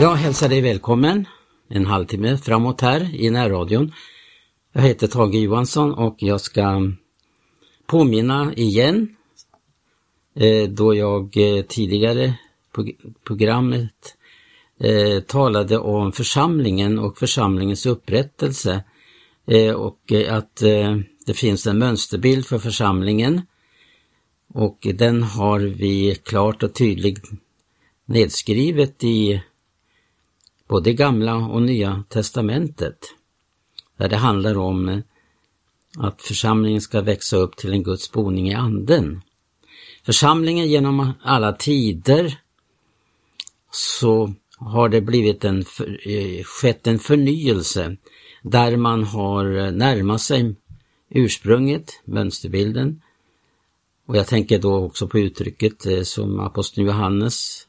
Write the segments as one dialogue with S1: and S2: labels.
S1: Jag hälsar dig välkommen en halvtimme framåt här i närradion. Jag heter Tage Johansson och jag ska påminna igen eh, då jag eh, tidigare på programmet eh, talade om församlingen och församlingens upprättelse och att det finns en mönsterbild för församlingen och den har vi klart och tydligt nedskrivet i både gamla och nya testamentet. Där det handlar om att församlingen ska växa upp till en Guds boning i anden. Församlingen genom alla tider så har det blivit en, eh, skett en förnyelse där man har eh, närmat sig ursprunget, mönsterbilden. Och jag tänker då också på uttrycket eh, som aposteln Johannes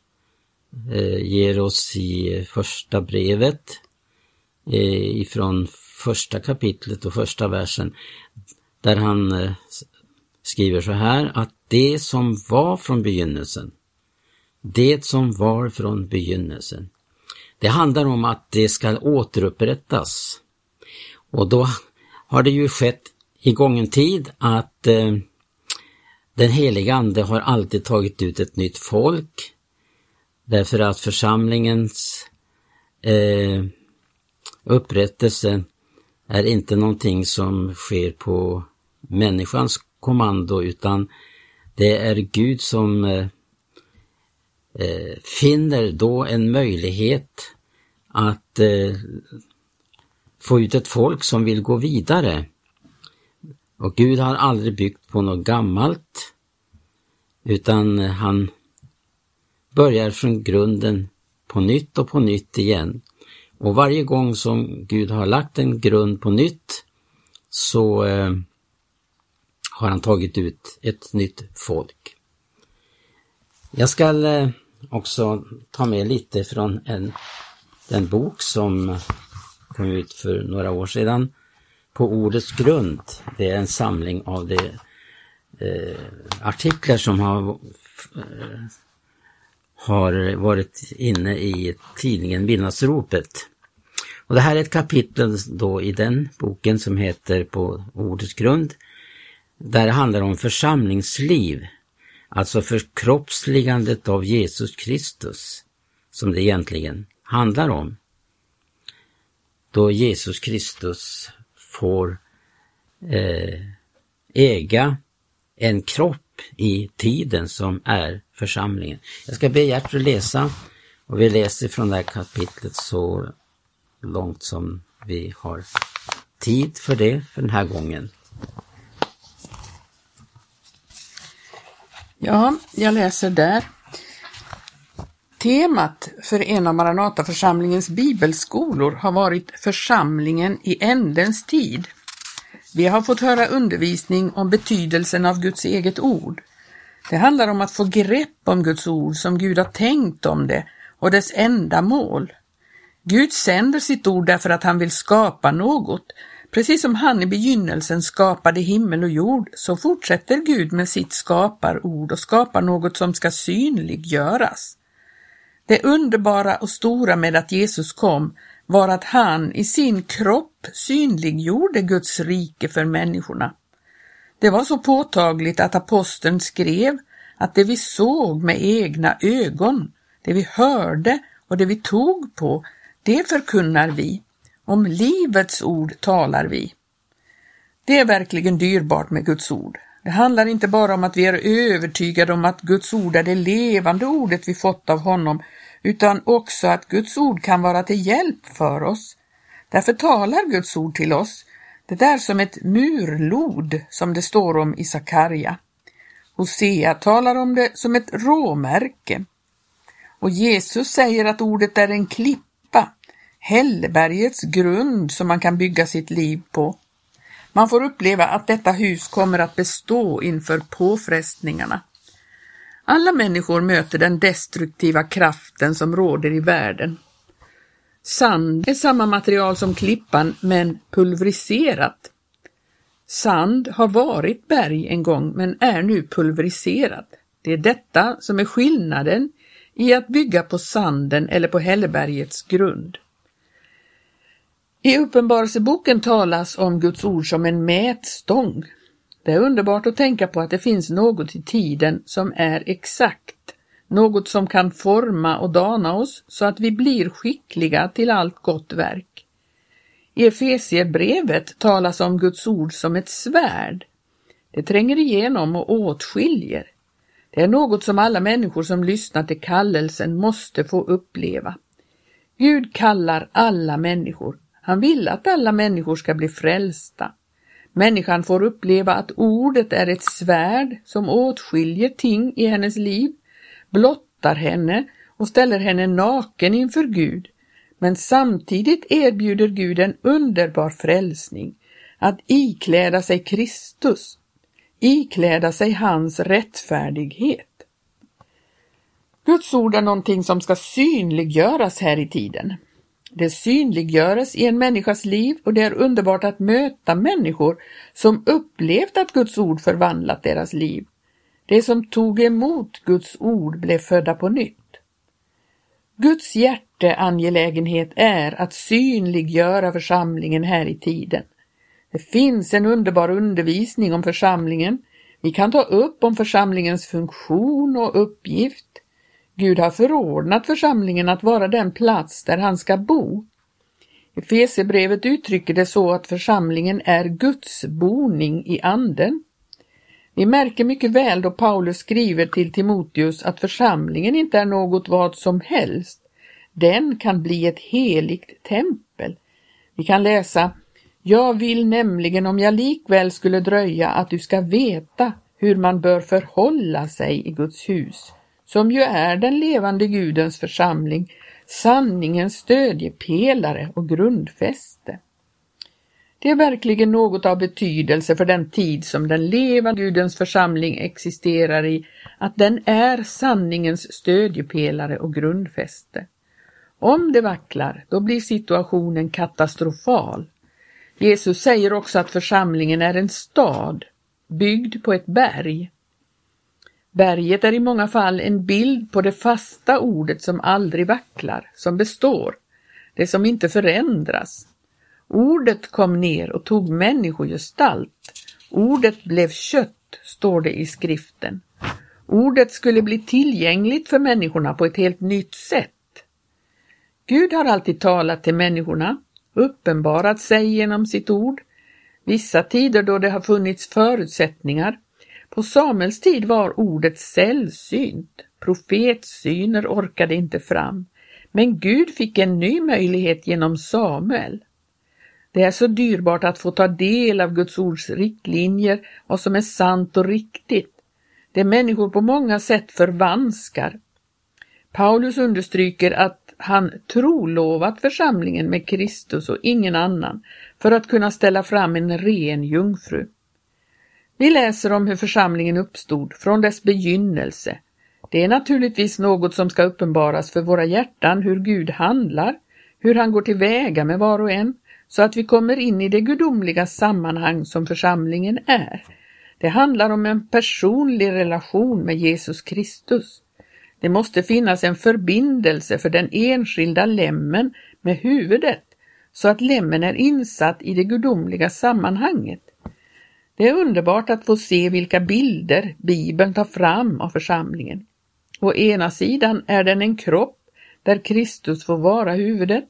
S1: Eh, ger oss i första brevet eh, ifrån första kapitlet och första versen där han eh, skriver så här att det som var från begynnelsen, det som var från begynnelsen. Det handlar om att det ska återupprättas. Och då har det ju skett i gången tid att den heliga Ande har alltid tagit ut ett nytt folk. Därför att församlingens eh, upprättelse är inte någonting som sker på människans kommando utan det är Gud som eh, eh, finner då en möjlighet att eh, få ut ett folk som vill gå vidare. Och Gud har aldrig byggt på något gammalt utan han börjar från grunden på nytt och på nytt igen. Och varje gång som Gud har lagt en grund på nytt så eh, har han tagit ut ett nytt folk. Jag ska eh, också ta med lite från en, den bok som kom ut för några år sedan. På ordets grund. Det är en samling av de eh, artiklar som har, eh, har varit inne i tidningen Midnattsropet. Och det här är ett kapitel då i den boken som heter På ordets grund där det handlar om församlingsliv, alltså förkroppsligandet av Jesus Kristus, som det egentligen handlar om. Då Jesus Kristus får eh, äga en kropp i tiden som är församlingen. Jag ska be Gertrud läsa och vi läser från det här kapitlet så långt som vi har tid för det för den här gången.
S2: Ja, jag läser där. Temat för en av Maranataförsamlingens bibelskolor har varit Församlingen i ändens tid. Vi har fått höra undervisning om betydelsen av Guds eget ord. Det handlar om att få grepp om Guds ord som Gud har tänkt om det och dess enda mål. Gud sänder sitt ord därför att han vill skapa något Precis som han i begynnelsen skapade himmel och jord så fortsätter Gud med sitt skaparord och skapar något som ska synliggöras. Det underbara och stora med att Jesus kom var att han i sin kropp synliggjorde Guds rike för människorna. Det var så påtagligt att aposteln skrev att det vi såg med egna ögon, det vi hörde och det vi tog på, det förkunnar vi. Om livets ord talar vi. Det är verkligen dyrbart med Guds ord. Det handlar inte bara om att vi är övertygade om att Guds ord är det levande ordet vi fått av honom, utan också att Guds ord kan vara till hjälp för oss. Därför talar Guds ord till oss. Det är som ett murlod, som det står om i Sakarja. Hosea talar om det som ett råmärke. Och Jesus säger att ordet är en klippa hällbergets grund som man kan bygga sitt liv på. Man får uppleva att detta hus kommer att bestå inför påfrestningarna. Alla människor möter den destruktiva kraften som råder i världen. Sand är samma material som klippan men pulveriserat. Sand har varit berg en gång men är nu pulveriserat. Det är detta som är skillnaden i att bygga på sanden eller på hällebergets grund. I Uppenbarelseboken talas om Guds ord som en mätstång. Det är underbart att tänka på att det finns något i tiden som är exakt, något som kan forma och dana oss så att vi blir skickliga till allt gott verk. I Efesierbrevet talas om Guds ord som ett svärd. Det tränger igenom och åtskiljer. Det är något som alla människor som lyssnar till kallelsen måste få uppleva. Gud kallar alla människor. Han vill att alla människor ska bli frälsta. Människan får uppleva att ordet är ett svärd som åtskiljer ting i hennes liv, blottar henne och ställer henne naken inför Gud. Men samtidigt erbjuder Gud en underbar frälsning, att ikläda sig Kristus, ikläda sig hans rättfärdighet. Guds ord är någonting som ska synliggöras här i tiden. Det synliggöres i en människas liv och det är underbart att möta människor som upplevt att Guds ord förvandlat deras liv. De som tog emot Guds ord blev födda på nytt. Guds hjärteangelägenhet är att synliggöra församlingen här i tiden. Det finns en underbar undervisning om församlingen. Vi kan ta upp om församlingens funktion och uppgift. Gud har förordnat församlingen att vara den plats där han ska bo. Efesierbrevet uttrycker det så att församlingen är Guds boning i anden. Vi märker mycket väl då Paulus skriver till Timoteus att församlingen inte är något vad som helst. Den kan bli ett heligt tempel. Vi kan läsa Jag vill nämligen om jag likväl skulle dröja att du ska veta hur man bör förhålla sig i Guds hus, som ju är den levande Gudens församling, sanningens stödjepelare och grundfäste. Det är verkligen något av betydelse för den tid som den levande Gudens församling existerar i, att den är sanningens stödjepelare och grundfäste. Om det vacklar, då blir situationen katastrofal. Jesus säger också att församlingen är en stad, byggd på ett berg. Berget är i många fall en bild på det fasta ordet som aldrig vacklar, som består, det som inte förändras. Ordet kom ner och tog människogestalt. Ordet blev kött, står det i skriften. Ordet skulle bli tillgängligt för människorna på ett helt nytt sätt. Gud har alltid talat till människorna, uppenbarat sig genom sitt ord. Vissa tider då det har funnits förutsättningar. På Samuels tid var ordet sällsynt. Profetsyner orkade inte fram. Men Gud fick en ny möjlighet genom Samuel. Det är så dyrbart att få ta del av Guds ords riktlinjer, vad som är sant och riktigt. Det människor på många sätt förvanskar. Paulus understryker att han trolovat församlingen med Kristus och ingen annan för att kunna ställa fram en ren jungfru. Vi läser om hur församlingen uppstod från dess begynnelse. Det är naturligtvis något som ska uppenbaras för våra hjärtan hur Gud handlar, hur han går tillväga med var och en, så att vi kommer in i det gudomliga sammanhang som församlingen är. Det handlar om en personlig relation med Jesus Kristus. Det måste finnas en förbindelse för den enskilda lemmen med huvudet så att lemmen är insatt i det gudomliga sammanhanget. Det är underbart att få se vilka bilder Bibeln tar fram av församlingen. Å ena sidan är den en kropp där Kristus får vara huvudet.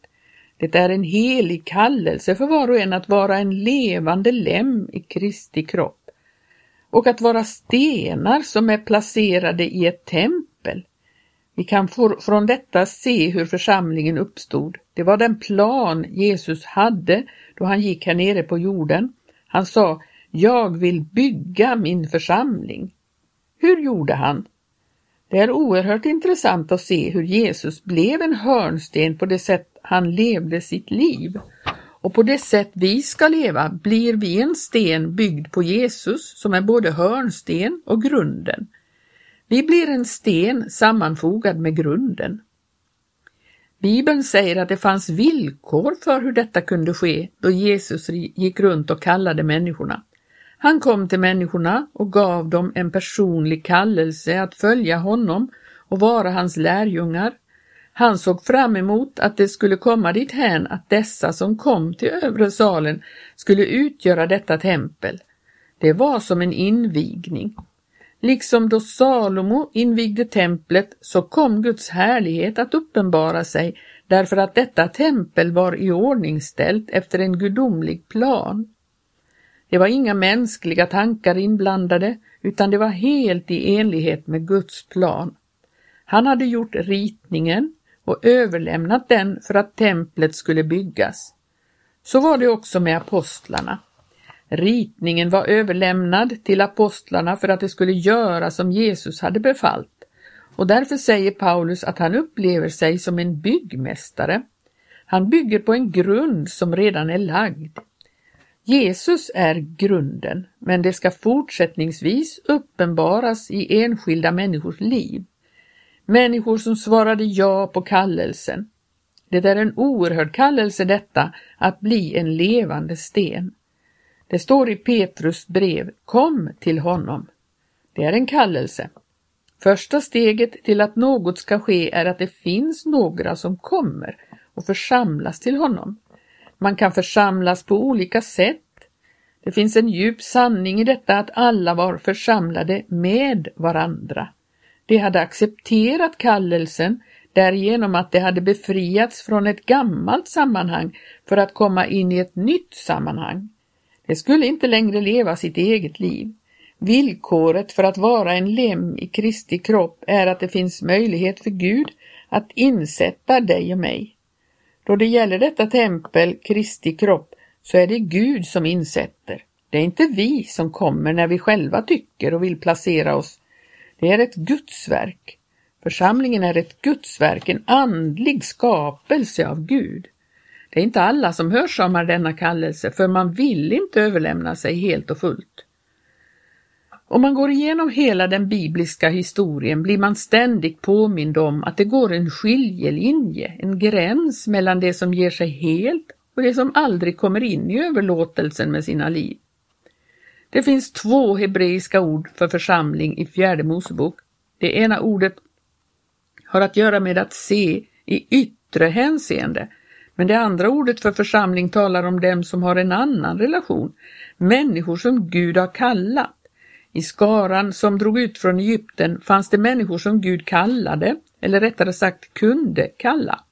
S2: Det är en helig kallelse för var och en att vara en levande lem i Kristi kropp och att vara stenar som är placerade i ett tempel vi kan från detta se hur församlingen uppstod. Det var den plan Jesus hade då han gick här nere på jorden. Han sa, jag vill bygga min församling. Hur gjorde han? Det är oerhört intressant att se hur Jesus blev en hörnsten på det sätt han levde sitt liv. Och på det sätt vi ska leva blir vi en sten byggd på Jesus som är både hörnsten och grunden. Vi blir en sten sammanfogad med grunden. Bibeln säger att det fanns villkor för hur detta kunde ske då Jesus gick runt och kallade människorna. Han kom till människorna och gav dem en personlig kallelse att följa honom och vara hans lärjungar. Han såg fram emot att det skulle komma dit hän att dessa som kom till övre salen skulle utgöra detta tempel. Det var som en invigning. Liksom då Salomo invigde templet så kom Guds härlighet att uppenbara sig därför att detta tempel var iordningställt efter en gudomlig plan. Det var inga mänskliga tankar inblandade utan det var helt i enlighet med Guds plan. Han hade gjort ritningen och överlämnat den för att templet skulle byggas. Så var det också med apostlarna. Ritningen var överlämnad till apostlarna för att det skulle göra som Jesus hade befallt och därför säger Paulus att han upplever sig som en byggmästare. Han bygger på en grund som redan är lagd. Jesus är grunden, men det ska fortsättningsvis uppenbaras i enskilda människors liv. Människor som svarade ja på kallelsen. Det är en oerhörd kallelse detta, att bli en levande sten. Det står i Petrus brev, kom till honom. Det är en kallelse. Första steget till att något ska ske är att det finns några som kommer och församlas till honom. Man kan församlas på olika sätt. Det finns en djup sanning i detta att alla var församlade med varandra. De hade accepterat kallelsen därigenom att de hade befriats från ett gammalt sammanhang för att komma in i ett nytt sammanhang. De skulle inte längre leva sitt eget liv. Villkoret för att vara en lem i Kristi kropp är att det finns möjlighet för Gud att insätta dig och mig. Då det gäller detta tempel, Kristi kropp, så är det Gud som insätter. Det är inte vi som kommer när vi själva tycker och vill placera oss. Det är ett Gudsverk. Församlingen är ett Gudsverk, en andlig skapelse av Gud. Det är inte alla som hörsammar denna kallelse, för man vill inte överlämna sig helt och fullt. Om man går igenom hela den bibliska historien blir man ständigt påmind om att det går en skiljelinje, en gräns mellan det som ger sig helt och det som aldrig kommer in i överlåtelsen med sina liv. Det finns två hebreiska ord för församling i fjärde Mosebok. Det ena ordet har att göra med att se i yttre hänseende, men det andra ordet för församling talar om dem som har en annan relation, människor som Gud har kallat. I skaran som drog ut från Egypten fanns det människor som Gud kallade, eller rättare sagt kunde kalla.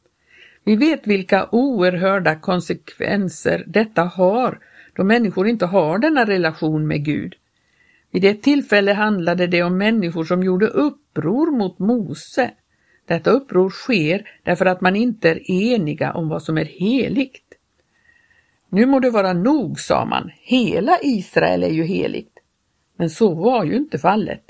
S2: Vi vet vilka oerhörda konsekvenser detta har då människor inte har denna relation med Gud. Vid ett tillfälle handlade det om människor som gjorde uppror mot Mose. Detta uppror sker därför att man inte är eniga om vad som är heligt. Nu må det vara nog, sa man, hela Israel är ju heligt. Men så var ju inte fallet.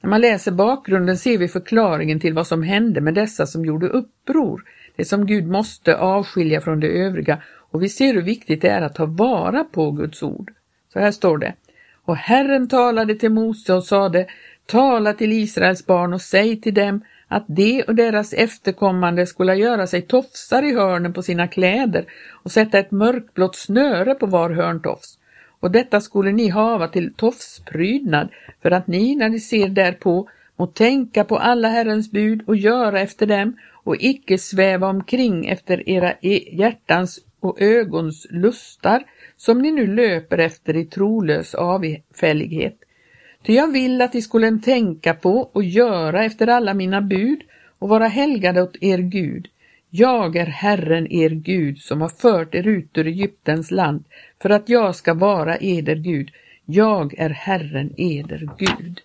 S2: När man läser bakgrunden ser vi förklaringen till vad som hände med dessa som gjorde uppror, det som Gud måste avskilja från det övriga och vi ser hur viktigt det är att ta vara på Guds ord. Så här står det. Och Herren talade till Mose och sade, tala till Israels barn och säg till dem att de och deras efterkommande skulle göra sig tofsar i hörnen på sina kläder och sätta ett mörkblått snöre på var hörntofs och detta skulle ni hava till tofsprydnad för att ni när ni ser därpå må tänka på alla Herrens bud och göra efter dem och icke sväva omkring efter era e-, hjärtans och ögons lustar som ni nu löper efter i trolös avfällighet. Ty jag vill att ni skulle tänka på och göra efter alla mina bud och vara helgade åt er Gud, jag är Herren er Gud som har fört er ut ur Egyptens land för att jag ska vara eder Gud. Jag är Herren eder Gud.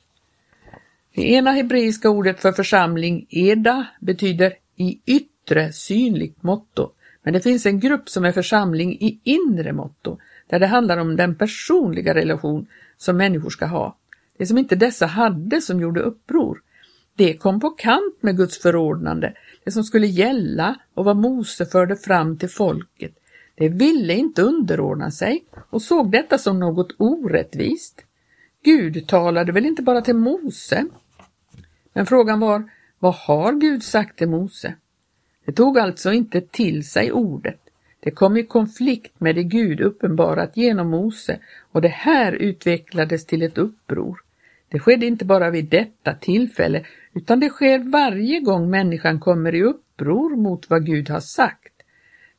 S2: Det ena hebreiska ordet för församling, eda, betyder i yttre synligt motto. Men det finns en grupp som är församling i inre motto, där det handlar om den personliga relation som människor ska ha. Det som inte dessa hade som gjorde uppror. Det kom på kant med Guds förordnande, det som skulle gälla och vad Mose förde fram till folket. Det ville inte underordna sig och såg detta som något orättvist. Gud talade väl inte bara till Mose? Men frågan var, vad har Gud sagt till Mose? Det tog alltså inte till sig ordet. Det kom i konflikt med det Gud uppenbarat genom Mose och det här utvecklades till ett uppror. Det skedde inte bara vid detta tillfälle utan det sker varje gång människan kommer i uppror mot vad Gud har sagt.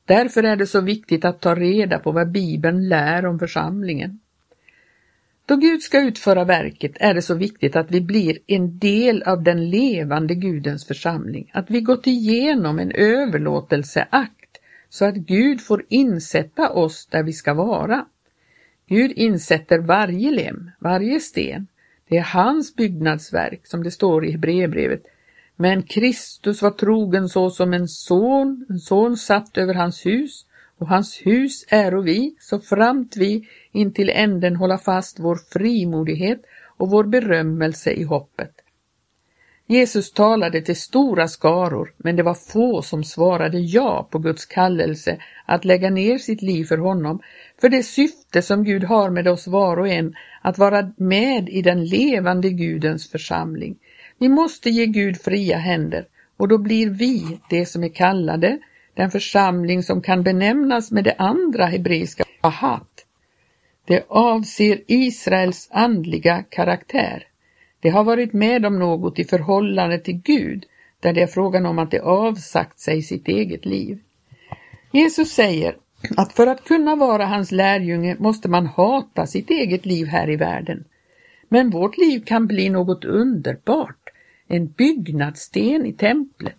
S2: Därför är det så viktigt att ta reda på vad Bibeln lär om församlingen. Då Gud ska utföra verket är det så viktigt att vi blir en del av den levande Gudens församling, att vi gått igenom en överlåtelseakt så att Gud får insätta oss där vi ska vara. Gud insätter varje lem, varje sten. Det är hans byggnadsverk som det står i Hebreerbrevet. Men Kristus var trogen så som en son, en son satt över hans hus och hans hus är och vi, så framt vi intill änden hålla fast vår frimodighet och vår berömmelse i hoppet. Jesus talade till stora skaror, men det var få som svarade ja på Guds kallelse att lägga ner sitt liv för honom, för det syfte som Gud har med oss var och en, att vara med i den levande Gudens församling. Vi måste ge Gud fria händer och då blir vi det som är kallade, den församling som kan benämnas med det andra hebreiska ahat. Det avser Israels andliga karaktär. De har varit med om något i förhållande till Gud, där det är frågan om att de avsagt sig sitt eget liv. Jesus säger att för att kunna vara hans lärjunge måste man hata sitt eget liv här i världen. Men vårt liv kan bli något underbart, en byggnadssten i templet.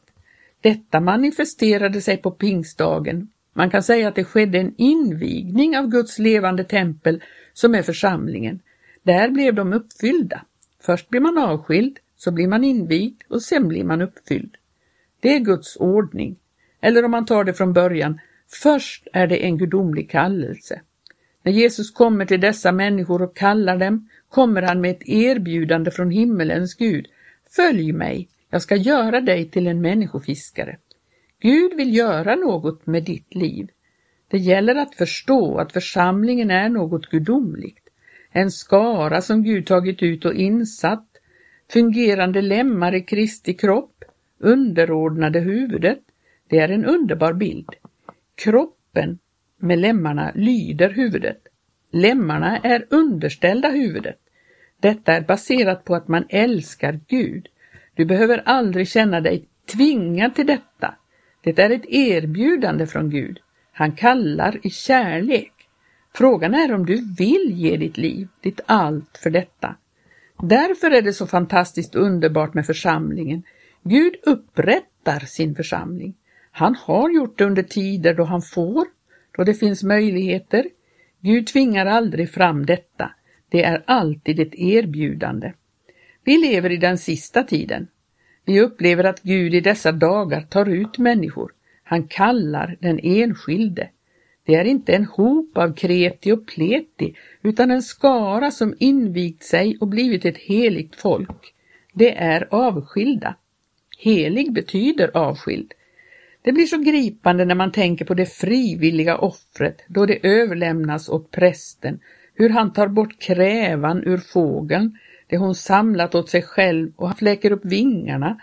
S2: Detta manifesterade sig på pingstdagen. Man kan säga att det skedde en invigning av Guds levande tempel som är församlingen. Där blev de uppfyllda. Först blir man avskild, så blir man invigd och sen blir man uppfylld. Det är Guds ordning. Eller om man tar det från början, först är det en gudomlig kallelse. När Jesus kommer till dessa människor och kallar dem kommer han med ett erbjudande från himmelens Gud. Följ mig, jag ska göra dig till en människofiskare. Gud vill göra något med ditt liv. Det gäller att förstå att församlingen är något gudomligt. En skara som Gud tagit ut och insatt, fungerande lemmar i Kristi kropp, underordnade huvudet. Det är en underbar bild. Kroppen med lemmarna lyder huvudet. Lemmarna är underställda huvudet. Detta är baserat på att man älskar Gud. Du behöver aldrig känna dig tvingad till detta. Det är ett erbjudande från Gud. Han kallar i kärlek. Frågan är om du vill ge ditt liv, ditt allt för detta. Därför är det så fantastiskt underbart med församlingen. Gud upprättar sin församling. Han har gjort det under tider då han får, då det finns möjligheter. Gud tvingar aldrig fram detta. Det är alltid ett erbjudande. Vi lever i den sista tiden. Vi upplever att Gud i dessa dagar tar ut människor. Han kallar den enskilde. Det är inte en hop av kreti och pleti, utan en skara som invigt sig och blivit ett heligt folk. Det är avskilda. Helig betyder avskild. Det blir så gripande när man tänker på det frivilliga offret då det överlämnas åt prästen, hur han tar bort krävan ur fågeln, det hon samlat åt sig själv och han fläker upp vingarna.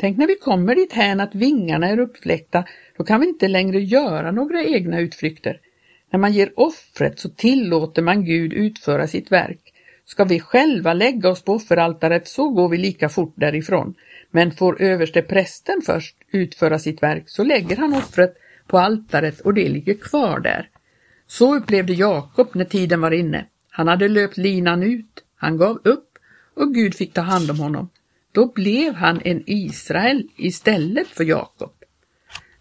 S2: Tänk när vi kommer dit hän att vingarna är uppfläckta, då kan vi inte längre göra några egna utflykter. När man ger offret så tillåter man Gud utföra sitt verk. Ska vi själva lägga oss på offeraltaret så går vi lika fort därifrån. Men får överste prästen först utföra sitt verk så lägger han offret på altaret och det ligger kvar där. Så upplevde Jakob när tiden var inne. Han hade löpt linan ut, han gav upp och Gud fick ta hand om honom. Då blev han en Israel istället för Jakob.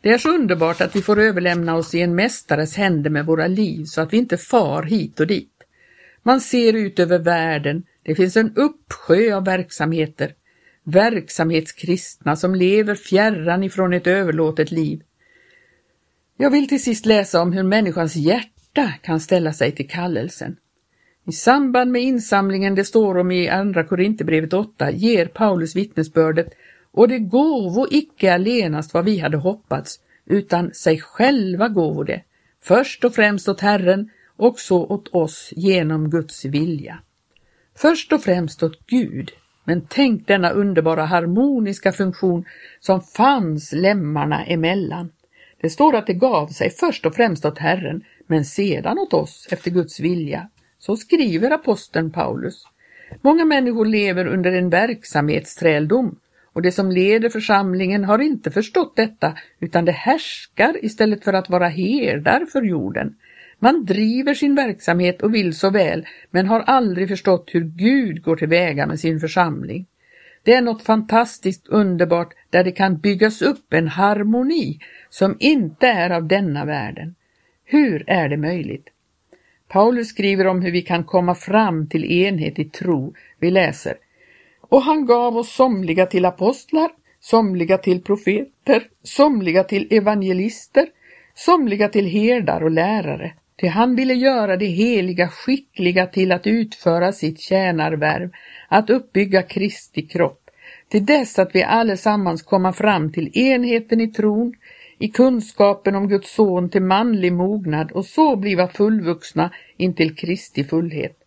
S2: Det är så underbart att vi får överlämna oss i en mästares händer med våra liv så att vi inte far hit och dit. Man ser ut över världen, det finns en uppsjö av verksamheter, verksamhetskristna som lever fjärran ifrån ett överlåtet liv. Jag vill till sist läsa om hur människans hjärta kan ställa sig till kallelsen. I samband med insamlingen det står om i Andra Korinthierbrevet 8 ger Paulus vittnesbördet och det gåvo icke allenast vad vi hade hoppats, utan sig själva gåvo det, först och främst åt Herren och så åt oss genom Guds vilja. Först och främst åt Gud, men tänk denna underbara harmoniska funktion som fanns lemmarna emellan. Det står att det gav sig först och främst åt Herren, men sedan åt oss efter Guds vilja så skriver aposteln Paulus. Många människor lever under en verksamhetsträldom och de som leder församlingen har inte förstått detta utan de härskar istället för att vara herdar för jorden. Man driver sin verksamhet och vill så väl men har aldrig förstått hur Gud går tillväga med sin församling. Det är något fantastiskt underbart där det kan byggas upp en harmoni som inte är av denna världen. Hur är det möjligt? Paulus skriver om hur vi kan komma fram till enhet i tro. Vi läser Och han gav oss somliga till apostlar, somliga till profeter, somliga till evangelister, somliga till herdar och lärare. Ty han ville göra de heliga skickliga till att utföra sitt tjänarvärv, att uppbygga Kristi kropp, till dess att vi allesammans komma fram till enheten i tron, i kunskapen om Guds son till manlig mognad och så bliva fullvuxna intill Kristi fullhet.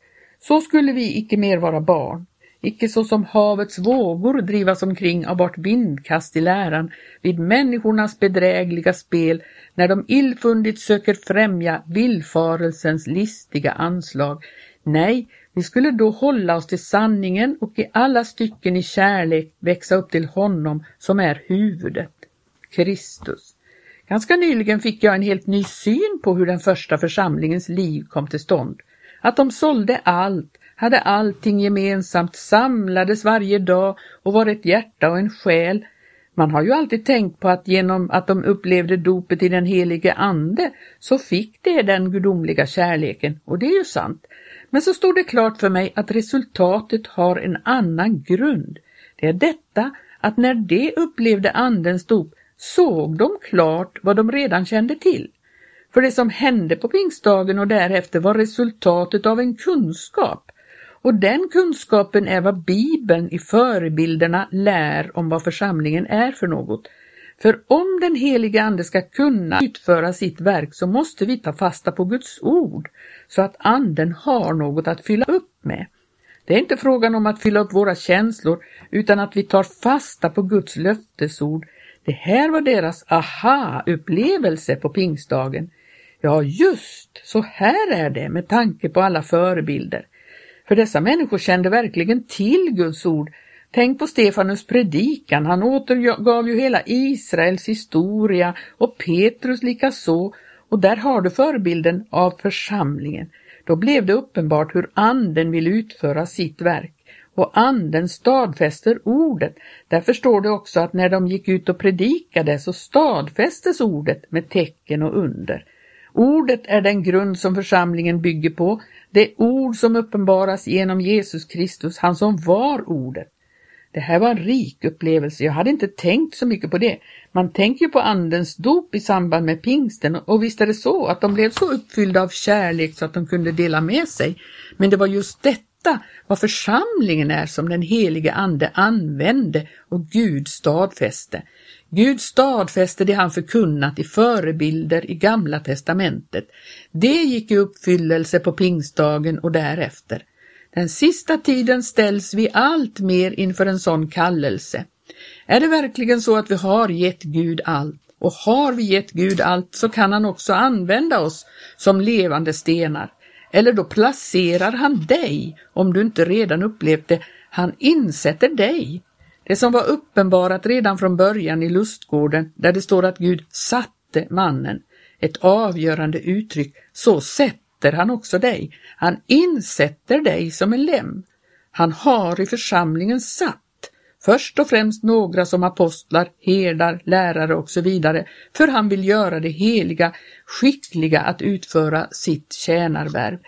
S2: Så skulle vi icke mer vara barn, icke så som havets vågor drivas omkring av vart vindkast i läran vid människornas bedrägliga spel när de illfundigt söker främja villfarelsens listiga anslag. Nej, vi skulle då hålla oss till sanningen och i alla stycken i kärlek växa upp till honom som är huvudet, Kristus. Ganska nyligen fick jag en helt ny syn på hur den första församlingens liv kom till stånd. Att de sålde allt, hade allting gemensamt, samlades varje dag och var ett hjärta och en själ. Man har ju alltid tänkt på att genom att de upplevde dopet i den helige Ande så fick de den gudomliga kärleken och det är ju sant. Men så stod det klart för mig att resultatet har en annan grund. Det är detta att när de upplevde Andens dop såg de klart vad de redan kände till. För det som hände på pingstdagen och därefter var resultatet av en kunskap. Och den kunskapen är vad Bibeln i förebilderna lär om vad församlingen är för något. För om den heliga Ande ska kunna utföra sitt verk så måste vi ta fasta på Guds ord så att Anden har något att fylla upp med. Det är inte frågan om att fylla upp våra känslor utan att vi tar fasta på Guds löftesord det här var deras aha-upplevelse på pingstdagen. Ja, just så här är det med tanke på alla förebilder. För dessa människor kände verkligen till Guds ord. Tänk på Stefanus predikan, han återgav ju hela Israels historia och Petrus likaså och där har du förebilden av församlingen. Då blev det uppenbart hur anden vill utföra sitt verk och anden stadfäster ordet. Därför står det också att när de gick ut och predikade så stadfästes ordet med tecken och under. Ordet är den grund som församlingen bygger på, det ord som uppenbaras genom Jesus Kristus, han som var ordet. Det här var en rik upplevelse, jag hade inte tänkt så mycket på det. Man tänker ju på andens dop i samband med pingsten och visst är det så att de blev så uppfyllda av kärlek så att de kunde dela med sig. Men det var just detta veta vad församlingen är som den helige Ande använde och Gud stadfäste. Gud stadfäste det han förkunnat i förebilder i Gamla testamentet. Det gick i uppfyllelse på pingstdagen och därefter. Den sista tiden ställs vi allt mer inför en sån kallelse. Är det verkligen så att vi har gett Gud allt? Och har vi gett Gud allt så kan han också använda oss som levande stenar. Eller då placerar han dig, om du inte redan upplevt det, han insätter dig. Det som var uppenbarat redan från början i lustgården, där det står att Gud satte mannen, ett avgörande uttryck, så sätter han också dig. Han insätter dig som en lem. Han har i församlingen satt Först och främst några som apostlar, herdar, lärare och så vidare, för han vill göra det heliga skickliga att utföra sitt tjänarvärv.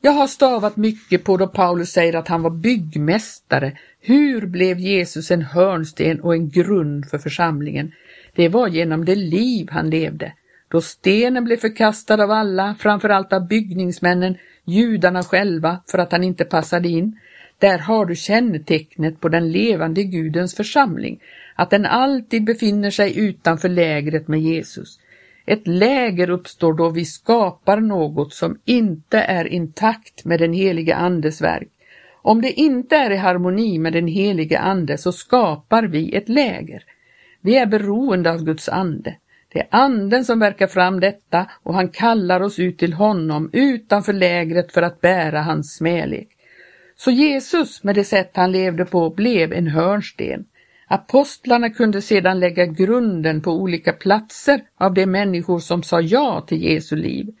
S2: Jag har stavat mycket på då Paulus säger att han var byggmästare. Hur blev Jesus en hörnsten och en grund för församlingen? Det var genom det liv han levde. Då stenen blev förkastad av alla, framförallt av byggningsmännen, judarna själva, för att han inte passade in, där har du kännetecknet på den levande Gudens församling, att den alltid befinner sig utanför lägret med Jesus. Ett läger uppstår då vi skapar något som inte är intakt med den helige Andes verk. Om det inte är i harmoni med den helige Ande så skapar vi ett läger. Vi är beroende av Guds ande. Det är anden som verkar fram detta och han kallar oss ut till honom utanför lägret för att bära hans smälek. Så Jesus med det sätt han levde på blev en hörnsten. Apostlarna kunde sedan lägga grunden på olika platser av de människor som sa ja till Jesu liv.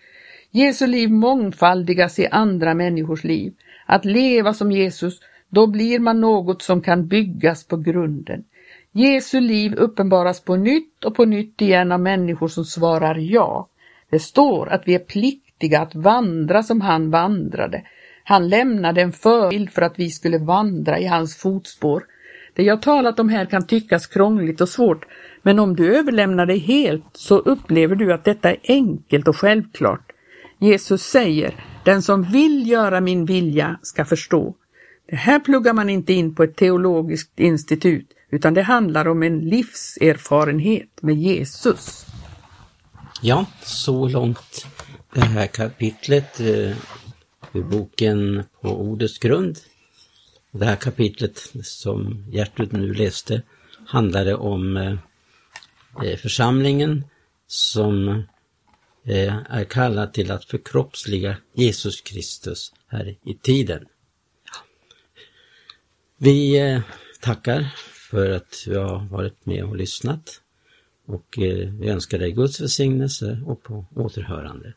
S2: Jesu liv mångfaldigas i andra människors liv. Att leva som Jesus, då blir man något som kan byggas på grunden. Jesu liv uppenbaras på nytt och på nytt igen av människor som svarar ja. Det står att vi är pliktiga att vandra som han vandrade. Han lämnade en förebild för att vi skulle vandra i hans fotspår. Det jag talat om här kan tyckas krångligt och svårt, men om du överlämnar dig helt så upplever du att detta är enkelt och självklart. Jesus säger, den som vill göra min vilja ska förstå. Det här pluggar man inte in på ett teologiskt institut, utan det handlar om en livserfarenhet med Jesus.
S1: Ja, så långt det här kapitlet eh, ur boken På ordets grund. Det här kapitlet som Gertrud nu läste handlade om eh, eh, församlingen som eh, är kallad till att förkroppsliga Jesus Kristus här i tiden. Vi tackar för att du har varit med och lyssnat och vi önskar dig Guds välsignelse och på återhörande.